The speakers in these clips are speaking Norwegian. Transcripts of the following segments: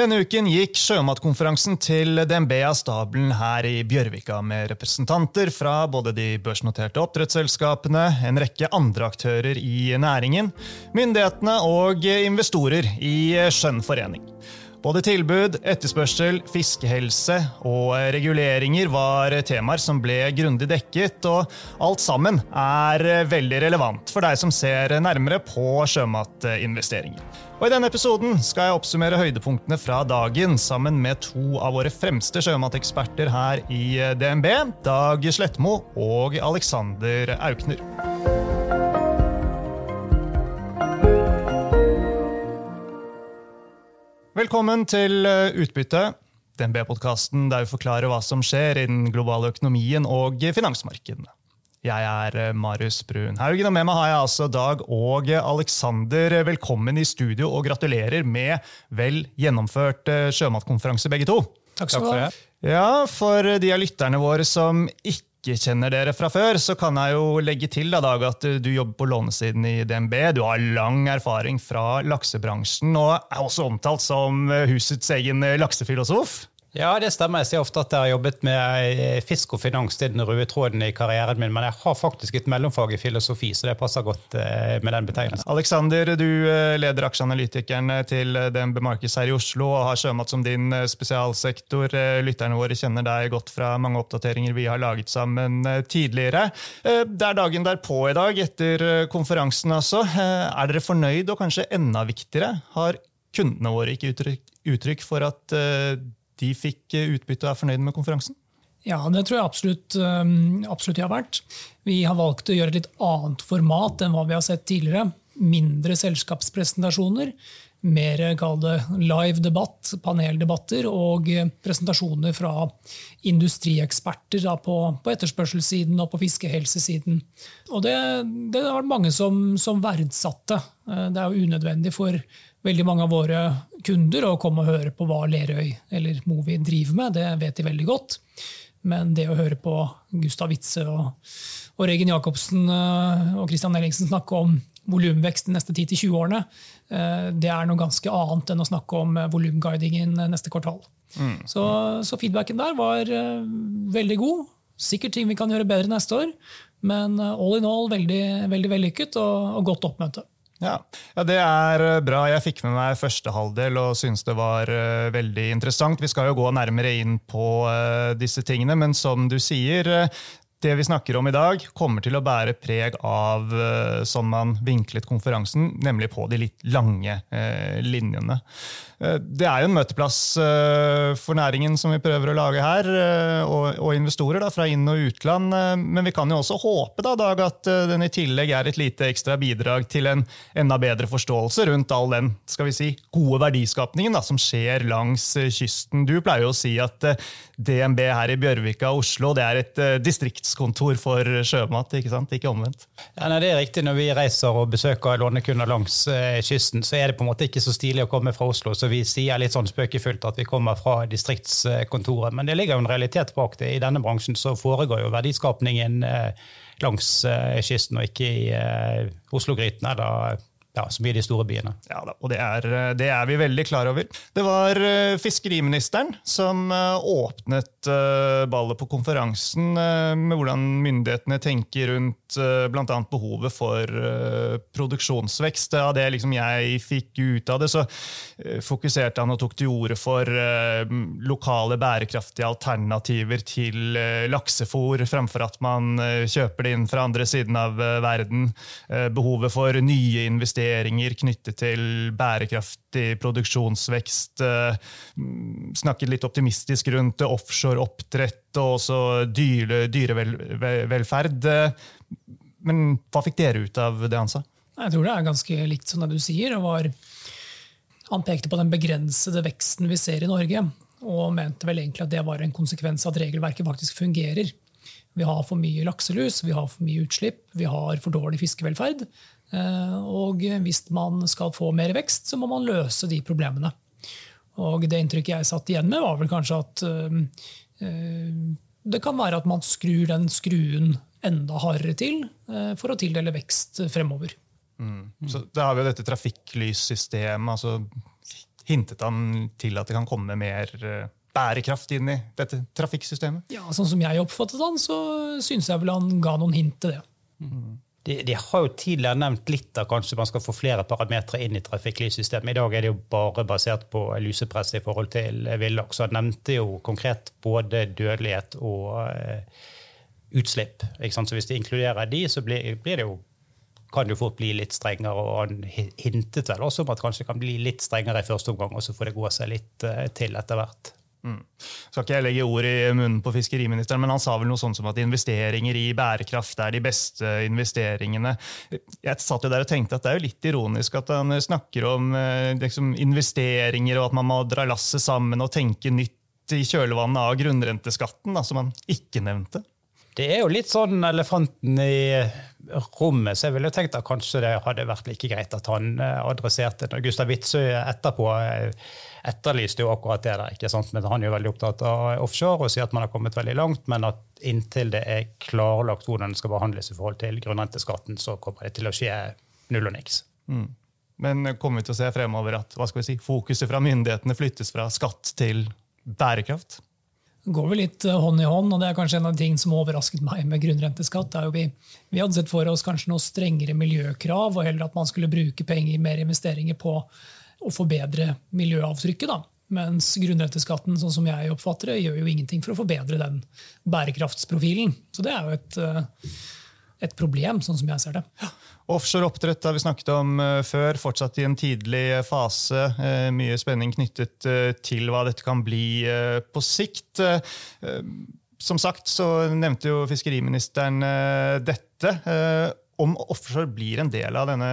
Denne uken gikk sjømatkonferansen til DNB av stabelen her i Bjørvika med representanter fra både de børsnoterte oppdrettsselskapene, en rekke andre aktører i næringen, myndighetene og investorer i skjønn forening. Både tilbud, etterspørsel, fiskehelse og reguleringer var temaer som ble grundig dekket, og alt sammen er veldig relevant for deg som ser nærmere på sjømatinvesteringer. Og I denne episoden skal jeg oppsummere høydepunktene fra dagen sammen med to av våre fremste sjømateksperter her i DNB, Dag Slettmo og Alexander Aukner. Velkommen til eh, Utbytte, DNB-podkasten der vi forklarer hva som skjer i den globale økonomien og finansmarkedene. Jeg er eh, Marius Brun Haugen, og med meg har jeg altså Dag og Alexander. Velkommen i studio, og gratulerer med vel gjennomført eh, sjømatkonferanse, begge to. Takk skal du ha. Ja, For de av lytterne våre som ikke ikke kjenner dere fra før, så kan jeg jo legge til da, Dag, at du jobber på lånesiden i DNB. Du har lang erfaring fra laksebransjen og er også omtalt som husets egen laksefilosof. Ja, det stemmer. Jeg sier ofte at jeg har jobbet med eh, fisk og finans til den røde tråden i karrieren min, men jeg har faktisk et mellomfag i filosofi, så det passer godt eh, med den betegnelsen. Alexander, du eh, leder aksjeanalytikeren til DNB Markeds her i Oslo og har sjømat som din spesialsektor. Lytterne våre kjenner deg godt fra mange oppdateringer vi har laget sammen tidligere. Det er dagen derpå i dag, etter konferansen altså. Er dere fornøyd, og kanskje enda viktigere, har kundene våre ikke uttrykk for at de fikk eh, utbytte og er fornøyd med konferansen? Ja, det tror jeg absolutt, um, absolutt de har vært. Vi har valgt å gjøre et litt annet format enn hva vi har sett tidligere. Mindre selskapspresentasjoner. Mer live debatt, paneldebatter og presentasjoner fra industrieksperter da, på, på, etterspørselssiden og på fiskehelsesiden. Og det, det har vært mange som, som verdsatte. Eh, det er jo unødvendig for veldig mange av våre kunder å komme og høre på hva Lerøy eller Movi driver med. Det vet de veldig godt. Men det å høre på Gustav Witze og, og Regen Jacobsen eh, og Christian Ellingsen snakke om volumvekst de neste 10-20 årene, eh, det er noe ganske annet enn å snakke om eh, volumguidingen neste kvartal. Mm. Så, så, feedbacken der var veldig god. Sikkert ting vi kan gjøre bedre neste år, men all in all veldig, veldig vellykket og, og godt oppmøte. Ja. ja. det er eh, bra. Jeg fikk med meg første halvdel og syns det var uh, veldig interessant. Vi skal jo gå nærmere inn på uh, disse tingene, men som du sier, uh, det vi snakker om i dag, kommer til å bære preg av sånn man vinklet konferansen, nemlig på de litt lange linjene. Eh, det er jo en møteplass eh, for næringen som vi prøver å lage her, og, og investorer da, fra inn- og utland. Men vi kan jo også håpe da, Dag, at den i tillegg er et lite ekstra bidrag til en enda bedre forståelse rundt all den skal vi si, gode verdiskapningen da, som skjer langs kysten. Du pleier jo å si at DNB her i Bjørvika og Oslo det er et distriktskontor for sjømat, ikke sant? Ikke omvendt? Ja, nei, det er riktig. Når vi reiser og besøker lånekunder langs kysten, så er det på en måte ikke så stilig å komme fra Oslo. så vi sier litt sånn spøkefullt at vi kommer fra distriktskontoret. Men det ligger jo en realitet bak det. I denne bransjen så foregår jo verdiskapningen eh, langs eh, kysten, og ikke i eh, Oslo-Gryten eller ja, som i de store byene. Ja, og det er, det er, vi veldig klar over. Det var uh, fiskeriministeren som uh, åpnet uh, ballet på konferansen med hvordan myndighetene tenker rundt uh, bl.a. behovet for produksjonsvekst. Av det liksom jeg fikk ut av det, så fokuserte han og tok til orde for lokale bærekraftige alternativer til laksefôr, fremfor at man kjøper det inn fra andre siden av verden. behovet for nye investeringer knyttet til bærekraftig produksjonsvekst. Eh, snakket litt optimistisk rundt offshore oppdrett og også dyre, dyrevelferd. Men hva fikk dere ut av det han sa? Jeg tror det er ganske likt som det du sier. Var, han pekte på den begrensede veksten vi ser i Norge, og mente vel egentlig at det var en konsekvens av at regelverket faktisk fungerer. Vi har for mye lakselus, vi har for mye utslipp, vi har for dårlig fiskevelferd. Eh, og hvis man skal få mer vekst, så må man løse de problemene. Og det inntrykket jeg satt igjen med, var vel kanskje at øh, det kan være at man skrur den skruen enda hardere til for å tildele vekst fremover. Mm. Så Da har vi jo dette trafikklyssystemet. altså hintet han til at det kan komme mer eh, bærekraft inn i dette trafikksystemet? Ja, Sånn som jeg oppfattet han, så syns jeg vel han ga noen hint til det. De, de, har jo tidligere nevnt litt av kanskje man skal få flere parametere inn i trafikklyssystemet. I dag er det jo bare basert på lusepress i forhold til villaks. Han nevnte jo konkret både dødelighet og eh, utslipp. Så hvis de inkluderer de, så blir, blir det jo kan det jo fort bli litt strengere. og Han hintet vel også om at kanskje kan bli litt strengere i første omgang, og så får det gå seg litt eh, til etter hvert. Mm. Skal ikke jeg legge ord i munnen på fiskeriministeren, men han sa vel noe sånt som at investeringer i bærekraft er de beste investeringene. Jeg satt jo der og tenkte at det er jo litt ironisk at han snakker om eh, liksom, investeringer og at man må dra lasset sammen og tenke nytt i kjølvannet av grunnrenteskatten, da, som han ikke nevnte. Det er jo litt sånn elefanten i rommet, så jeg ville tenkt at kanskje det hadde vært like greit at han eh, adresserte. Gustav Witzøe etterpå eh, etterlyste jo akkurat det der. ikke sant? Men Han er jo veldig opptatt av offshore og sier at man har kommet veldig langt, men at inntil det er klarlagt hvordan det skal behandles i forhold til grunnrenteskatten, så kommer det til å skje null og niks. Mm. Men kommer vi til å se fremover at hva skal vi si, fokuset fra myndighetene flyttes fra skatt til bærekraft? går vel litt eh, hånd i hånd, og det er kanskje en av de ting som overrasket meg med grunnrenteskatt. er jo vi, vi hadde sett for oss kanskje noe strengere miljøkrav, og heller at man skulle bruke penger, mer investeringer på å forbedre miljøavtrykket. da. Mens grunnrenteskatten sånn som jeg oppfatter det, gjør jo ingenting for å forbedre den bærekraftsprofilen. Så det er jo et, eh, et problem, sånn som jeg ser det. Ja. Offshore oppdrett har vi snakket om uh, før, fortsatt i en tidlig fase. Uh, mye spenning knyttet til hva dette kan bli på sikt. Som sagt så nevnte jo fiskeriministeren dette. Om offshore blir en del av denne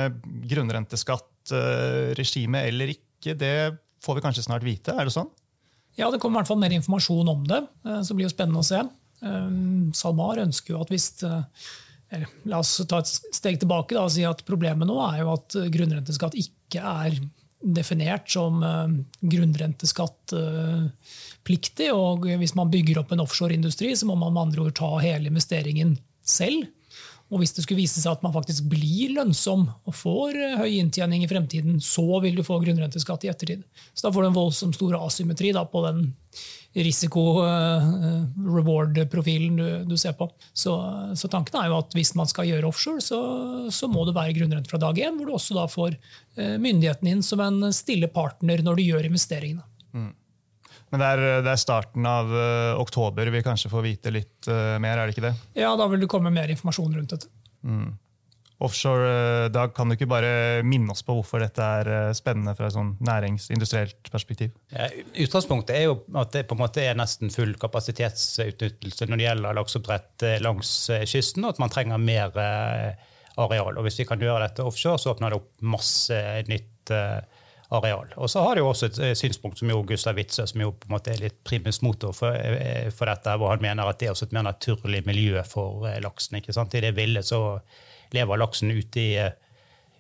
grunnrenteskattregimet eller ikke, det får vi kanskje snart vite? Er det sånn? Ja, det kommer i hvert fall mer informasjon om det. Så blir det spennende å se. SalMar ønsker jo at hvis La oss ta et steg tilbake da, og si at problemet nå er jo at grunnrenteskatt ikke er definert som grunnrenteskattpliktig. Og hvis man bygger opp en offshoreindustri, så må man med andre ord ta hele investeringen selv. Og hvis det skulle vise seg at man faktisk blir lønnsom og får uh, høy inntjening i fremtiden, så vil du få grunnrenteskatt i ettertid. Så da får du en voldsomt stor asymmetri da, på den risiko-reward-profilen du, du, ser på. Så, så, tanken er jo at hvis man skal gjøre offshore, så, så må det være grunnrente fra dag én, hvor du også da får eh, myndigheten inn som en stille partner når du gjør investeringene. Men det er, det er, starten av uh, oktober vi kanskje får vite litt uh, mer, er det ikke det? Ja, da vil det komme mer informasjon rundt dette. Mm. Offshore, eh, Dag, kan du ikke bare minne oss på hvorfor dette er spennende fra et sånn næringsindustrielt perspektiv? Ja, utgangspunktet er jo at det på en måte er nesten full kapasitetsutnyttelse når det gjelder lakseoppdrett langs kysten, og at man trenger mer areal. Og Hvis vi kan gjøre dette offshore, så åpner det opp masse nytt areal. Og så har det jo også et synspunkt som jo Gustav Witzøe, som jo på en måte er litt primus motor for, for, dette, hvor han mener at det er også et mer naturlig miljø for laksen. ikke sant? I det ville så lever laksen ute i, eh,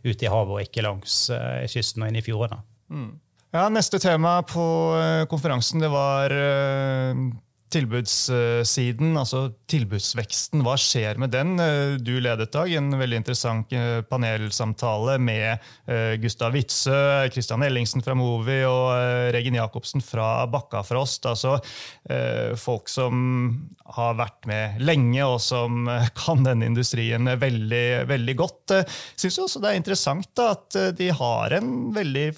ute i havet og ikke langs kysten og inn i fjordene. Mm. Ja, Neste tema på konferansen det var tilbudssiden, altså tilbudsveksten. Hva skjer med den? Du ledet dag en veldig interessant panelsamtale med Gustav Witzøe, Christian Ellingsen fra Movi og Regin Jacobsen fra Bakkafrost. Altså folk som har vært med lenge, og som kan denne industrien veldig, veldig godt. Syns også det er interessant at de har en veldig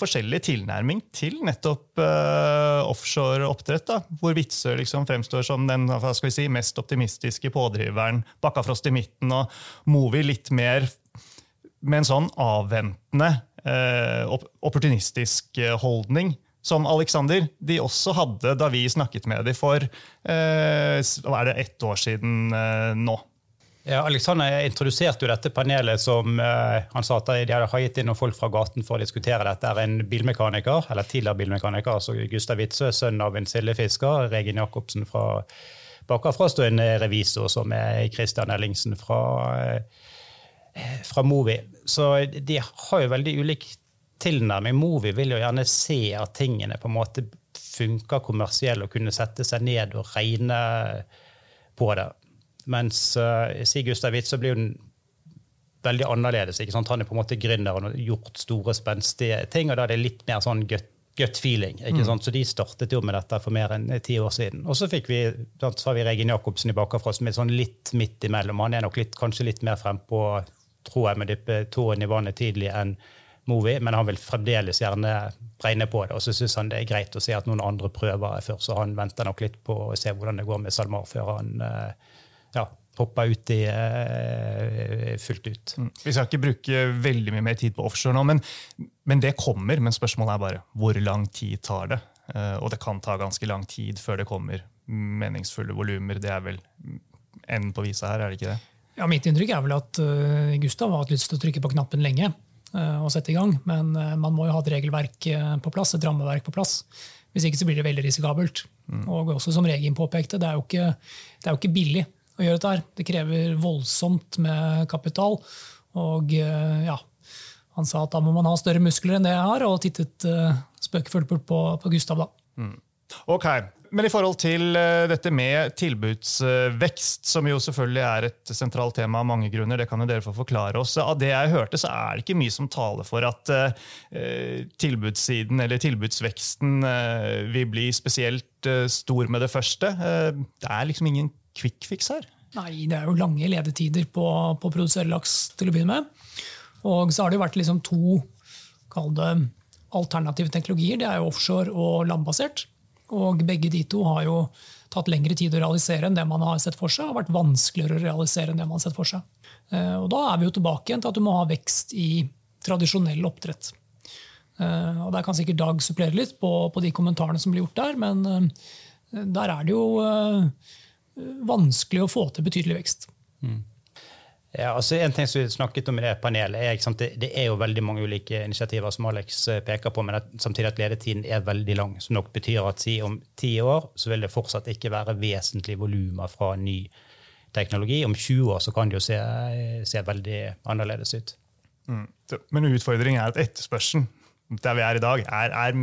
forskjellig tilnærming til nettopp uh, offshore oppdrett. Da, hvor Witzøe liksom fremstår som den si, mest optimistiske pådriveren. Bakkafrost i midten og Movi litt mer med en sånn avventende, uh, opportunistisk uh, holdning. Som Alexander de også hadde da vi snakket med dem for hva er det, ett år siden nå. Ja, Alexander introduserte jo dette panelet som uh, han sa at de hadde gitt inn noen folk fra gaten for å diskutere dette. er en bilmekaniker, eller tidligere bilmekaniker, altså Gustav Witzøe, sønn av en sildefisker. Regin Jacobsen fra og en revisor som er Christian Ellingsen fra, uh, fra Movi. Så de har jo veldig ulik tilnærming. Movi vil jo gjerne se at tingene på en måte funker kommersielt og kunne sette seg ned og regne på det. Mens uh, Sig Gustav Witzøe blir jo veldig annerledes. ikke sant? Han er på en måte gründer og har gjort store, spenstige ting. og Da er det litt mer sånn gut gut feeling. ikke Mm. Så de startet jo med dette for mer enn eh, ti år siden. Og så fikk vi, så har vi Regin Jacobsen i bakafra som er sånn litt midt imellom. Han er nok litt, kanskje litt mer frempå, tror jeg, med dyppe tåen i vannet tidlig enn Movi, men han vil fremdeles gjerne regne på det. Og så syns han det er greit å se at noen andre prøver før, så han venter nok litt på å se hvordan det går med SalMar før han eh, ja, hoppa ut i eh, fullt ut. Mm. Vi skal ikke bruke veldig mye mer tid på offshore nå, men, men det kommer. Men spørsmålet er bare hvor lang tid tar det? Eh, Og det kan ta ganske lang tid før det kommer meningsfulle volumer. Det er vel enden på visa her, er det ikke det? Ja, Mitt inntrykk er vel at uh, Gustav har hatt lyst til å trykke på knappen lenge uh, og sette i gang, men uh, man må jo ha et regelverk uh, på plass, et rammeverk på plass. Hvis ikke så blir det veldig risikabelt. Og også som Regin påpekte, det er, jo ikke, det er jo ikke billig å gjøre dette her. Det krever voldsomt med kapital. Og uh, ja, han sa at da må man ha større muskler enn det jeg har, og tittet uh, spøkefullt bort på, på Gustav da. Ok, Men i forhold til eh, dette med tilbudsvekst, som jo selvfølgelig er et sentralt tema av mange grunner, det kan jo dere få forklare oss. Av det jeg hørte, så er det ikke mye som taler for at eh, tilbudssiden eller tilbudsveksten eh, vil bli spesielt eh, stor med det første. Eh, det er liksom ingen quick fix her. Nei, det er jo lange ledetider på, på produsere laks til å begynne med. Og så har det jo vært liksom to det, alternative teknologier. Det er jo offshore og landbasert. Og begge de to har jo tatt lengre tid å realisere enn det man har sett for seg. og vært vanskeligere å realisere enn det man har sett for seg. Eh, Og da er vi jo tilbake igjen til at du må ha vekst i tradisjonell oppdrett. Eh, Og Der kan sikkert Dag supplere litt på, på de kommentarene som blir gjort der, men eh, der er det jo vanskelig å få til betydelig vekst. Ja, altså En ting som vi snakket om i det panelet, er ikke sant, det, det er jo veldig mange ulike initiativer som Alex eh, peker på, men at, samtidig at ledetiden er veldig lang. Som nok betyr at si om ti år så vil det fortsatt ikke være vesentlige volumer fra ny teknologi. Om 20 år så kan det jo se, se veldig annerledes ut. Mm. Men utfordringen er at etterspørselen der vi er i dag, er, er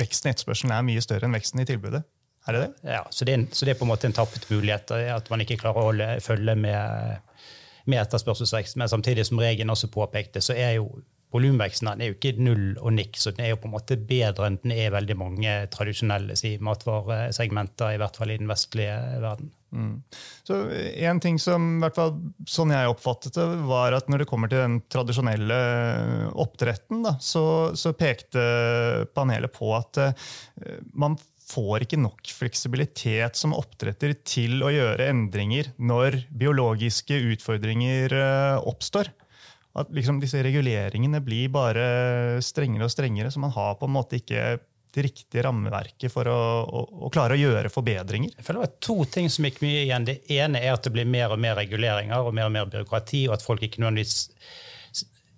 veksten i etterspørselen er mye større enn veksten i tilbudet. Er det det? Ja, så det, er så det er på en måte en tapt mulighet, eh, at man ikke klarer å holde, følge med, med etterspørselsvekst. Men samtidig som Regen også påpekte, så er jo volumveksten er jo ikke null og nikk, så den er jo på en måte bedre enn den er i veldig mange tradisjonelle si, matvaresegmenter, i hvert fall i den vestlige verden. Så En ting som, i hvert fall sånn jeg oppfattet det, var at når det kommer til den tradisjonelle oppdretten, da, så, så pekte panelet på at uh, man får ikke nok fleksibilitet som oppdretter til å gjøre endringer når biologiske utfordringer eh, oppstår. At liksom disse reguleringene blir bare strengere og strengere, så man har på en måte ikke det riktige rammeverket for å, å, å klare å gjøre forbedringer. Jeg føler det var to ting som gikk mye igjen. Det ene er at det blir mer og mer reguleringer og mer og mer byråkrati, og at folk ikke nødvendigvis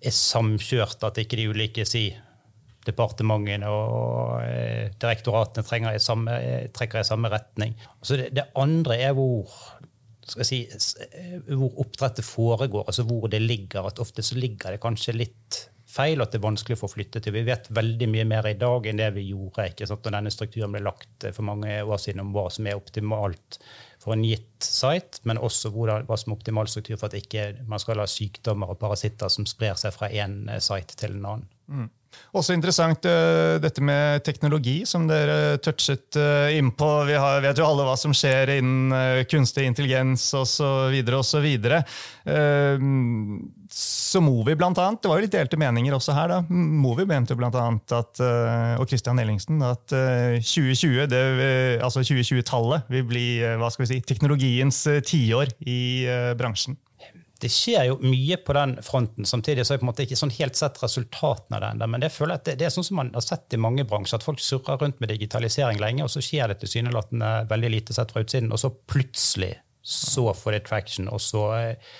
er samkjørt, at ikke de ulike si, departementene og eh, direktoratene trenger i samme, eh, trekker i samme retning. Altså det, det andre er hvor si, eh, hvor oppdrettet foregår, altså hvor det ligger. at Ofte så ligger det kanskje litt feil, at det er vanskelig å få flyttet til. Vi vet veldig mye mer i dag enn det vi gjorde ikke sant? når denne strukturen ble lagt for mange år siden, om hva som er optimalt for en gitt site, men også hva som er optimal struktur for at ikke man skal ha sykdommer og parasitter som sprer seg fra én site til en annen. Også interessant eh, dette med teknologi, som dere touchet eh, innpå. Vi har, vet jo alle hva som skjer innen eh, kunstig intelligens osv. osv. Movi, blant annet. Det var jo litt delte meninger også her. da. Movi mente blant annet at, og Christian Ellingsen at eh, 2020, det, altså 2020-tallet, vil bli hva skal vi si, teknologiens tiår i bransjen. Det skjer jo mye på den fronten. Samtidig så har jeg på en måte ikke sånn helt sett resultatene av det ennå. Men det føler jeg at det, det er sånn som man har sett i mange bransjer, at folk surrer rundt med digitalisering lenge, og så skjer det tilsynelatende veldig lite sett fra utsiden, og så plutselig så får det traction, og så eh,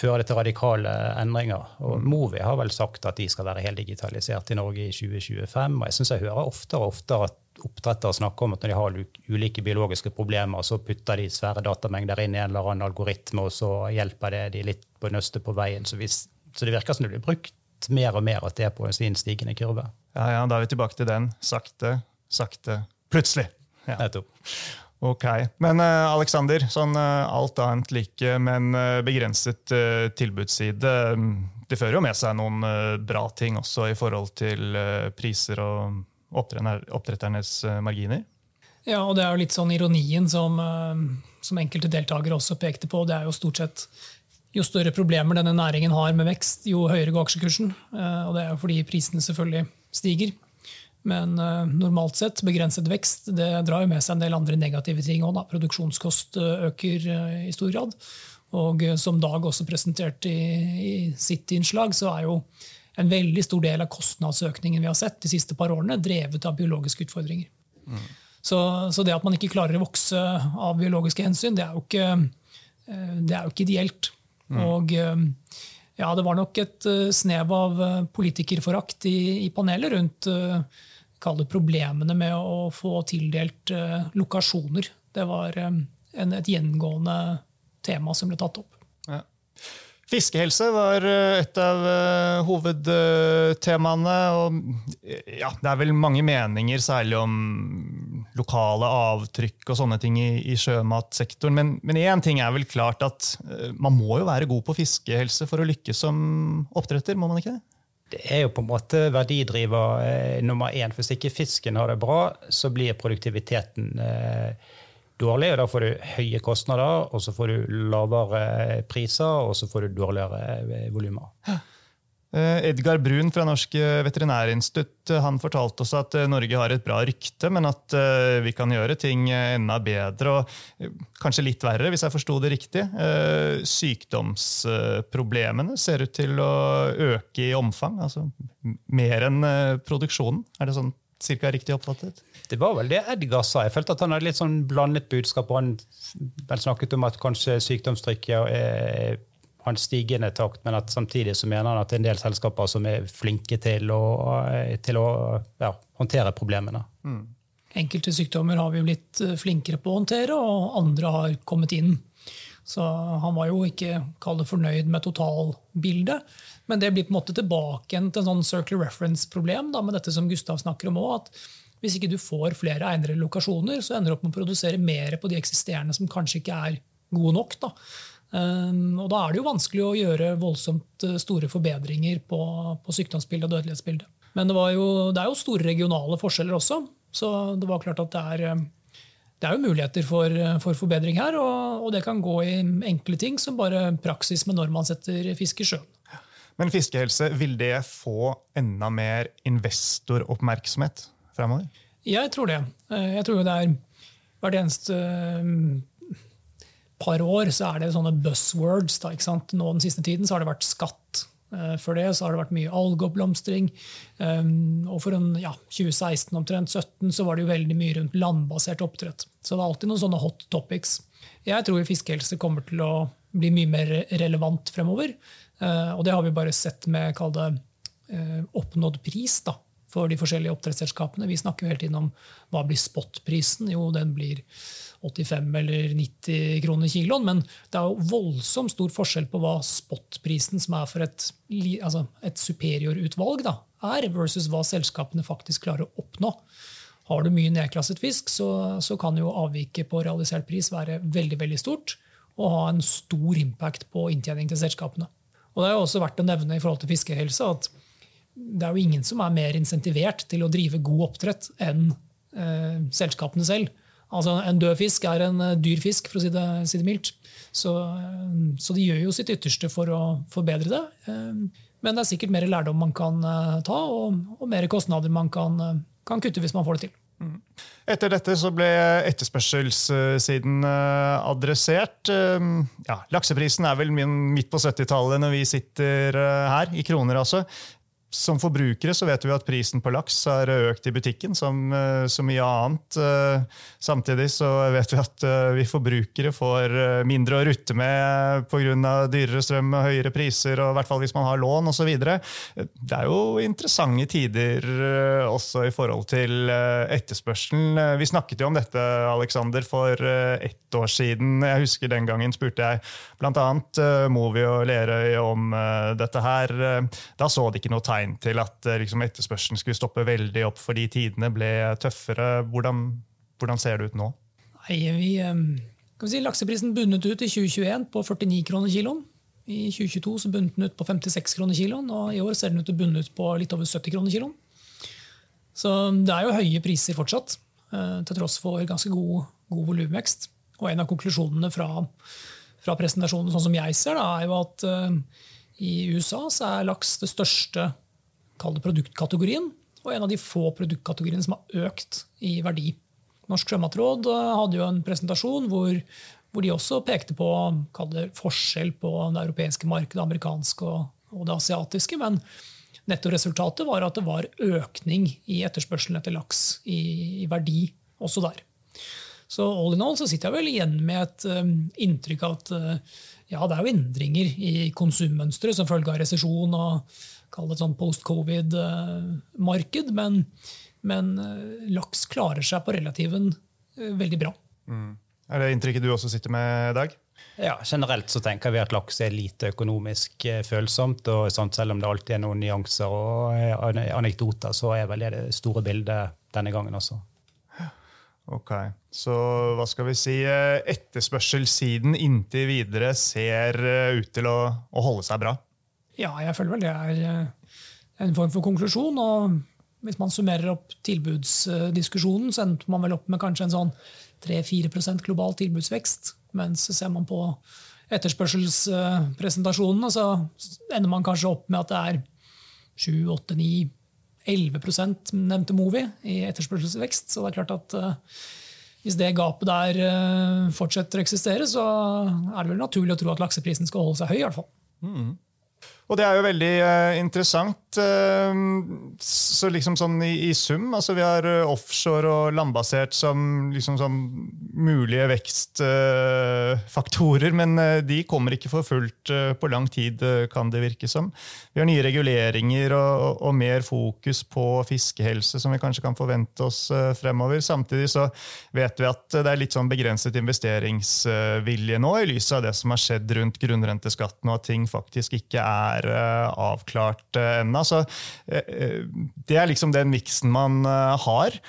fører det til radikale endringer. Og Movi har vel sagt at de skal være helt digitalisert i Norge i 2025, og jeg syns jeg hører oftere og oftere at oppdrettere snakker om at når de har ulike biologiske problemer, så putter de svære datamengder inn i en eller annen algoritme, og så hjelper det de litt på nøstet på veien. Så, hvis, så det virker som det blir brukt mer og mer, at det er på en sin stigende kurve. Ja, ja, Da er vi tilbake til den. Sakte, sakte, plutselig. Ja. Nettopp. Ok, Men eh, Alexander, sånn eh, alt annet like, men eh, begrenset uh, tilbudsside. mm, Det fører jo med seg noen bra ting også i forhold til priser og oppdretternes marginer. Ja, og det er jo litt sånn ironien som, som enkelte deltakere også pekte på. Det er jo stort sett jo større problemer denne næringen har med vekst, jo høyere går aksjekursen. Og det er jo fordi prisene selvfølgelig stiger. Men normalt sett, begrenset vekst det drar jo med seg en del andre negative ting òg. Produksjonskost øker i stor grad. Og som Dag også presenterte i, i, sitt innslag, så er jo en veldig stor del av kostnadsøkningen vi har sett de siste par årene, drevet av biologiske utfordringer. Mm. Så, så, det at man ikke klarer å vokse av biologiske hensyn, det er jo ikke, det er jo ikke ideelt. Mm. Og ja, det var nok et snev av politikerforakt i, i panelet rundt kalle problemene med å få tildelt lokasjoner. Det var en, et gjengående tema som ble tatt opp. Ja. Fiskehelse var et av uh, hovedtemaene. og ja, Det er vel mange meninger, særlig om lokale avtrykk og sånne ting i, i sjømatsektoren. Men én ting er vel klart at uh, man må jo være god på fiskehelse for å lykkes som oppdretter? må man ikke det? det er jo på en måte verdidriver eh, nummer én. Hvis ikke fisken har det bra, så blir produktiviteten eh, dårlig. og Da får du høye kostnader, og så får du lavere priser, og så får du dårligere eh, volumer. Eh, Edgar Brun fra Norsk eh, veterinærinstitutt han fortalte oss at Norge har et bra rykte, men at vi kan gjøre ting enda bedre. og Kanskje litt verre, hvis jeg forsto det riktig. Sykdomsproblemene ser ut til å øke i omfang. altså Mer enn produksjonen. Er det sånn cirka riktig oppfattet? Det var vel det Edgar sa. Jeg følte at han hadde litt sånn blandet budskap. og Han snakket om at kanskje sykdomstrykket er hans stigende takt, men at samtidig så mener han at det er en del selskaper som er flinke til å, til å ja, håndtere problemene. Mm. Enkelte sykdommer har vi blitt eh, flinkere på å håndtere, og andre har kommet inn. Så han var jo ikke fornøyd med totalbildet. Men det blir på en måte tilbake til en sånn circle reference-problem med dette som Gustav snakker om også, at Hvis ikke du får flere egnede lokasjoner, så ender du opp med å produsere mer på de eksisterende som kanskje ikke er gode nok. Da. Ehm, og da er det jo vanskelig å gjøre voldsomt eh, store forbedringer på, på sykdomsbildet og dødelighetsbildet. Men det, jo, det, er jo store regionale forskjeller også, så det var klart at det er, eh, det er jo muligheter for, for forbedring her. Og, og, det kan gå i enkle ting som bare praksis med når man setter fisk i sjøen. Men fiskehelse, vil det få enda mer investoroppmerksomhet fremover? Jeg tror det. Eh, jeg tror det er hvert eneste par år så er det sånne buzzwords. Da, Nå Den siste tiden så har det vært skatt. Uh, for det så har det vært mye algeoppblomstring. Um, og for ja, 2016 omtrent 17 så var det jo veldig mye rundt landbasert oppdrett. Så det er alltid noen sånne hot topics. Jeg tror fiskehelse kommer til å bli mye mer relevant fremover. Uh, og det har vi bare sett med kall det uh, oppnådd pris da, for de forskjellige oppdrettsselskapene. Vi snakker jo hele tiden om hva blir spotprisen. Jo, den blir 85 eller 90 kroner kiloen. Men det er jo voldsomt stor forskjell på hva spotprisen, som er for et, altså et superiorutvalg, er, versus hva selskapene faktisk klarer å oppnå. Har du mye nedklasset fisk, så, så kan jo avviket på realisert pris være veldig veldig stort og ha en stor impact på inntjening til selskapene. Og Det er jo også verdt å nevne i forhold til fiskehelse at det er jo ingen som er mer insentivert til å drive god oppdrett enn eh, selskapene selv. Altså, En død fisk er en eh, dyr fisk, for å si det, si det mildt. Så, eh, så, de gjør jo sitt ytterste for å forbedre det. Eh, men det er sikkert mer lærdom man kan ta, og, og mer kostnader man kan, kan, kutte hvis man får det til. Mm. Etter dette så ble etterspørselssiden adressert. Ja, lakseprisen er vel midt på 70-tallet når vi sitter her, i kroner altså som forbrukere så vet vi at prisen på laks har økt i butikken, som eh, så mye annet. Eh, samtidig så vet vi at eh, vi forbrukere får mindre å rutte med pga. dyrere strøm og høyere priser, og i hvert fall hvis man har lån osv. Det er jo interessante tider også i forhold til etterspørselen. Vi snakket jo om dette Alexander, for ett år siden. Jeg husker Den gangen spurte jeg bl.a. Movi og Lerøy om dette her. Da så de ikke noe tegn tegn til at eh, liksom, etterspørselen skulle stoppe veldig opp fordi tidene ble tøffere. Hvordan, hvordan ser det ut nå? Nei, vi, eh, vi si, Lakseprisen bundet ut i 2021 på 49 kroner kiloen. I 2022 så bundet den ut på 56 kroner kiloen, og i år ser den ut til å bunne ut på litt over 70 kroner kiloen. Så det er jo høye priser fortsatt, til tross for ganske god, god volumvekst. Og en av konklusjonene fra, fra, presentasjonen, sånn som jeg ser da, er jo at i USA så er laks det største produktkategorien, og en av de få produktkategoriene som har økt i verdi. Norsk sjømatråd hadde jo en presentasjon hvor, hvor de også pekte på det, forskjell på det europeiske markedet, det amerikanske og, og det asiatiske. Men nettoresultatet var at det var økning i etterspørselen etter laks i, i, verdi også der. Så all in all så sitter jeg vel igjen med et um, inntrykk av at uh, ja, det er jo endringer i konsummønsteret som følge av resesjon og kall det sånn post-covid-marked. Men, men uh, laks klarer seg på relativen uh, veldig bra. Mm. Er det inntrykket du også sitter med, Dag? Ja, Generelt så tenker vi at laks er lite økonomisk eh, følsomt. og sånt, Selv om det alltid er noen nyanser og anekdoter, så er vel det det store bildet denne gangen også. Ok, Så hva skal vi si? Etterspørselssiden inntil videre ser ut til å, å holde seg bra? Ja, jeg føler vel det er en form for konklusjon. og Hvis man summerer opp tilbudsdiskusjonen, så endte man vel opp med kanskje en sånn 3-4% global tilbudsvekst. Mens ser man på etterspørselspresentasjonene, så ender man kanskje opp med at det er 7-8-9-11% nevnte Movi i etterspørselsvekst. Så det er klart at uh, hvis det gapet der uh, fortsetter å eksistere, så er det vel naturlig å tro at lakseprisen skal holde seg høy. i hvert fall. Mm. Og det er jo veldig uh, interessant. Uh, så liksom sånn i, i, sum, altså vi har uh, offshore og landbasert som liksom sånn mulige vekstfaktorer, men de kommer ikke for fullt på lang tid, kan det virke som. Vi har nye reguleringer og, og, mer fokus på fiskehelse som vi kanskje kan forvente oss fremover. Samtidig så vet vi at det er litt sånn begrenset investeringsvilje nå, i lys av det som har skjedd rundt grunnrenteskatten, og at ting faktisk ikke er eh, avklart eh, ennå. Så eh, det er liksom den miksen man har.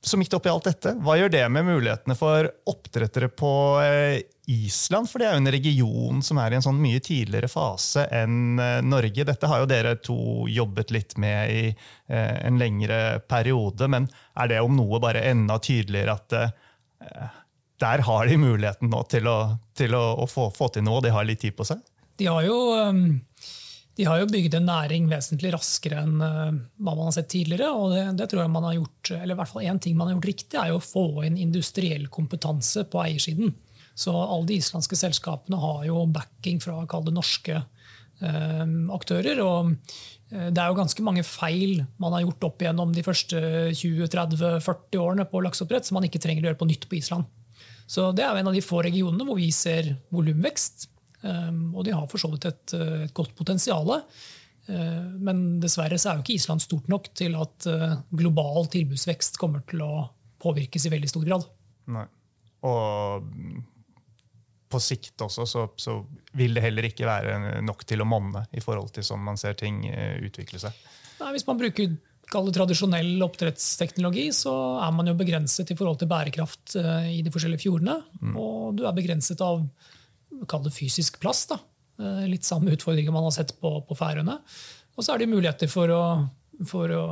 Så midt oppi alt dette, hva gjør det med mulighetene for oppdrettere på Island? For det er jo en region som er i en sånn mye tidligere fase enn Norge. Dette har jo dere to jobbet litt med i en lengre periode, men er det om noe bare enda tydeligere at der har de muligheten nå til å, til å, å få, få til noe, de har litt tid på seg? de har jo, um, de har jo bygd en næring vesentlig raskere enn uh, hva man har sett tidligere. og det, det, tror jeg man har gjort, eller i hvert fall en ting man har gjort riktig, er jo å få inn industriell kompetanse på eiersiden. Så alle de islandske selskapene har jo backing fra det norske eh, aktører. og uh, det er jo ganske mange feil man har gjort opp igjennom de første 20-30-40 årene på lakseoppdrett som man ikke trenger å gjøre på nytt på Island. Så Det er jo en av de få regionene hvor vi ser volumvekst. Ehm, og de har for så vidt et, eh, et godt potensial. Eh, men dessverre så er jo ikke Island stort nok til at eh, global tilbudsvekst kommer til å påvirkes i veldig stor grad. Nei. Og på sikt også så, så, vil det heller ikke være nok til å monne i forhold til sånn man ser ting utvikle seg. Nei, hvis man bruker tradisjonell oppdrettsteknologi, så er man jo begrenset i forhold til bærekraft i de forskjellige fjordene. Mm. Og du er begrenset av kall det fysisk plass. Da. Eh, litt samme utfordringer man har sett på, på Færøyene. Og så er det muligheter for å, for å,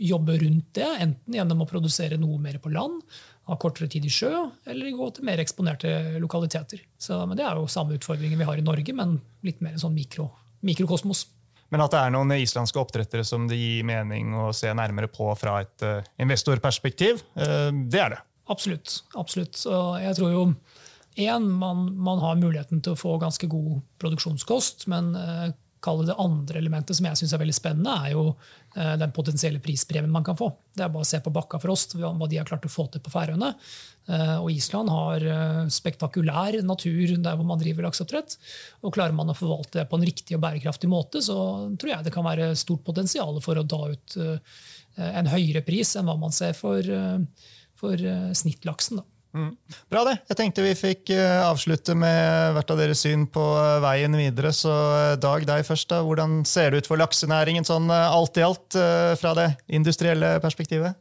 jobbe rundt det, enten gjennom å produsere noe mer på land, ha kortere tid i sjø, eller gå til mer eksponerte lokaliteter. Så, men Det er jo samme utfordringer vi har i Norge, men litt mer en sånn mikro, mikrokosmos. Men at det er noen islandske oppdrettere som det gir mening å se nærmere på fra et uh, investorperspektiv, uh, det er det. Absolutt. absolutt. Og jeg tror jo en, man, man, har muligheten til å få ganske god produksjonskost, men eh, det andre elementet som jeg synes er veldig spennende, er jo eh, den potensielle prispremien man kan få. Det er bare å se på Bakkafrost, hva de har klart å få til på Færøyene. Eh, og Island har spektakulær natur der hvor man driver lakseoppdrett. Og klarer man å forvalte det på en riktig og bærekraftig måte, så tror jeg det kan være stort potensial for å ta ut en høyere pris enn hva man ser for, for snittlaksen. Da. Mm. Bra, det. Jeg tenkte vi fikk eh, avslutte med hvert av deres syn på eh, veien videre. Så eh, Dag, deg først. da. Hvordan ser det ut for laksenæringen sånn alt i alt fra det industrielle perspektivet?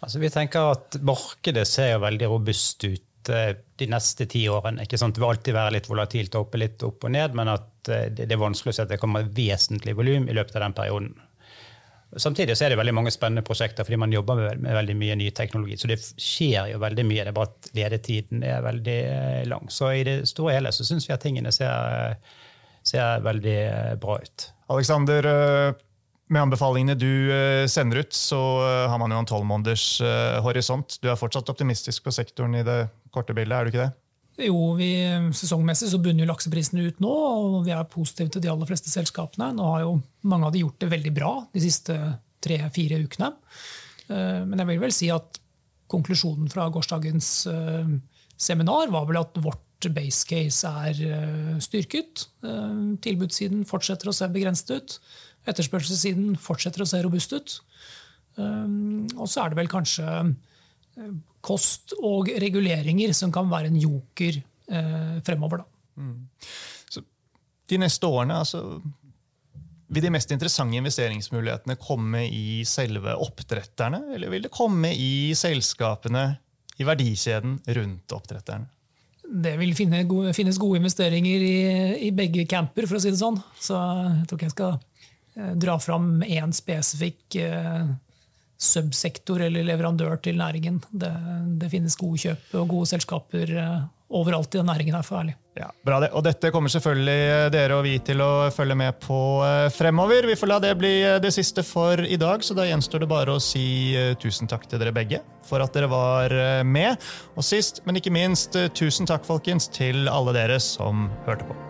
Altså, vi tenker at Markedet ser veldig robust ut de neste ti årene. Ikke sant? Det vil alltid være litt volatilt oppe litt opp og ned, men at det er vanskelig å si at det kommer vesentlig volum i løpet av den perioden. Samtidig så er det veldig mange spennende prosjekter fordi man jobber med, veldig mye ny teknologi. Så det skjer jo veldig mye. Det er bare at ledetiden er veldig eh, lang. Så i det store hele så syns vi at tingene ser, ser veldig eh, bra ut. Alexander, eh, med anbefalingene du sender ut, så har man jo en tolvmåneders horisont. Du er fortsatt optimistisk på sektoren i det korte bildet, er du ikke det? Jo, vi, Sesongmessig så bunner jo lakseprisene ut nå, og vi er positive til de aller fleste selskapene. Nå har jo mange av de gjort det veldig bra de siste tre-fire ukene. Eh, men jeg vil vel si at konklusjonen fra gårsdagens eh, seminar var vel at vårt base case er eh, styrket. Tilbudssiden fortsetter å se begrenset ut. Etterspørselssiden fortsetter å se robust ut. Og så er det vel kanskje kost og reguleringer som kan være en joker eh, fremover. Mm. de neste årene, altså, vil de mest interessante investeringsmulighetene komme i selve oppdretterne, eller vil det komme i selskapene i verdikjeden rundt oppdretterne? Det vil finne gode, finnes gode investeringer i, i, begge camper, for å si det sånn. Så jeg tror ikke jeg skal eh, dra fram én spesifikk eh, subsektor eller leverandør til næringen. Det, det, finnes gode kjøp og gode selskaper eh, overalt i den næringen. her, for ærlig. Ja, bra det. Og dette kommer selvfølgelig eh, dere og vi til å følge med på eh, fremover. Vi får la det bli det siste for i dag, så da gjenstår det bare å si tusen takk til dere begge for at dere var med. Og sist, men ikke minst, tusen takk folkens til alle dere som hørte på.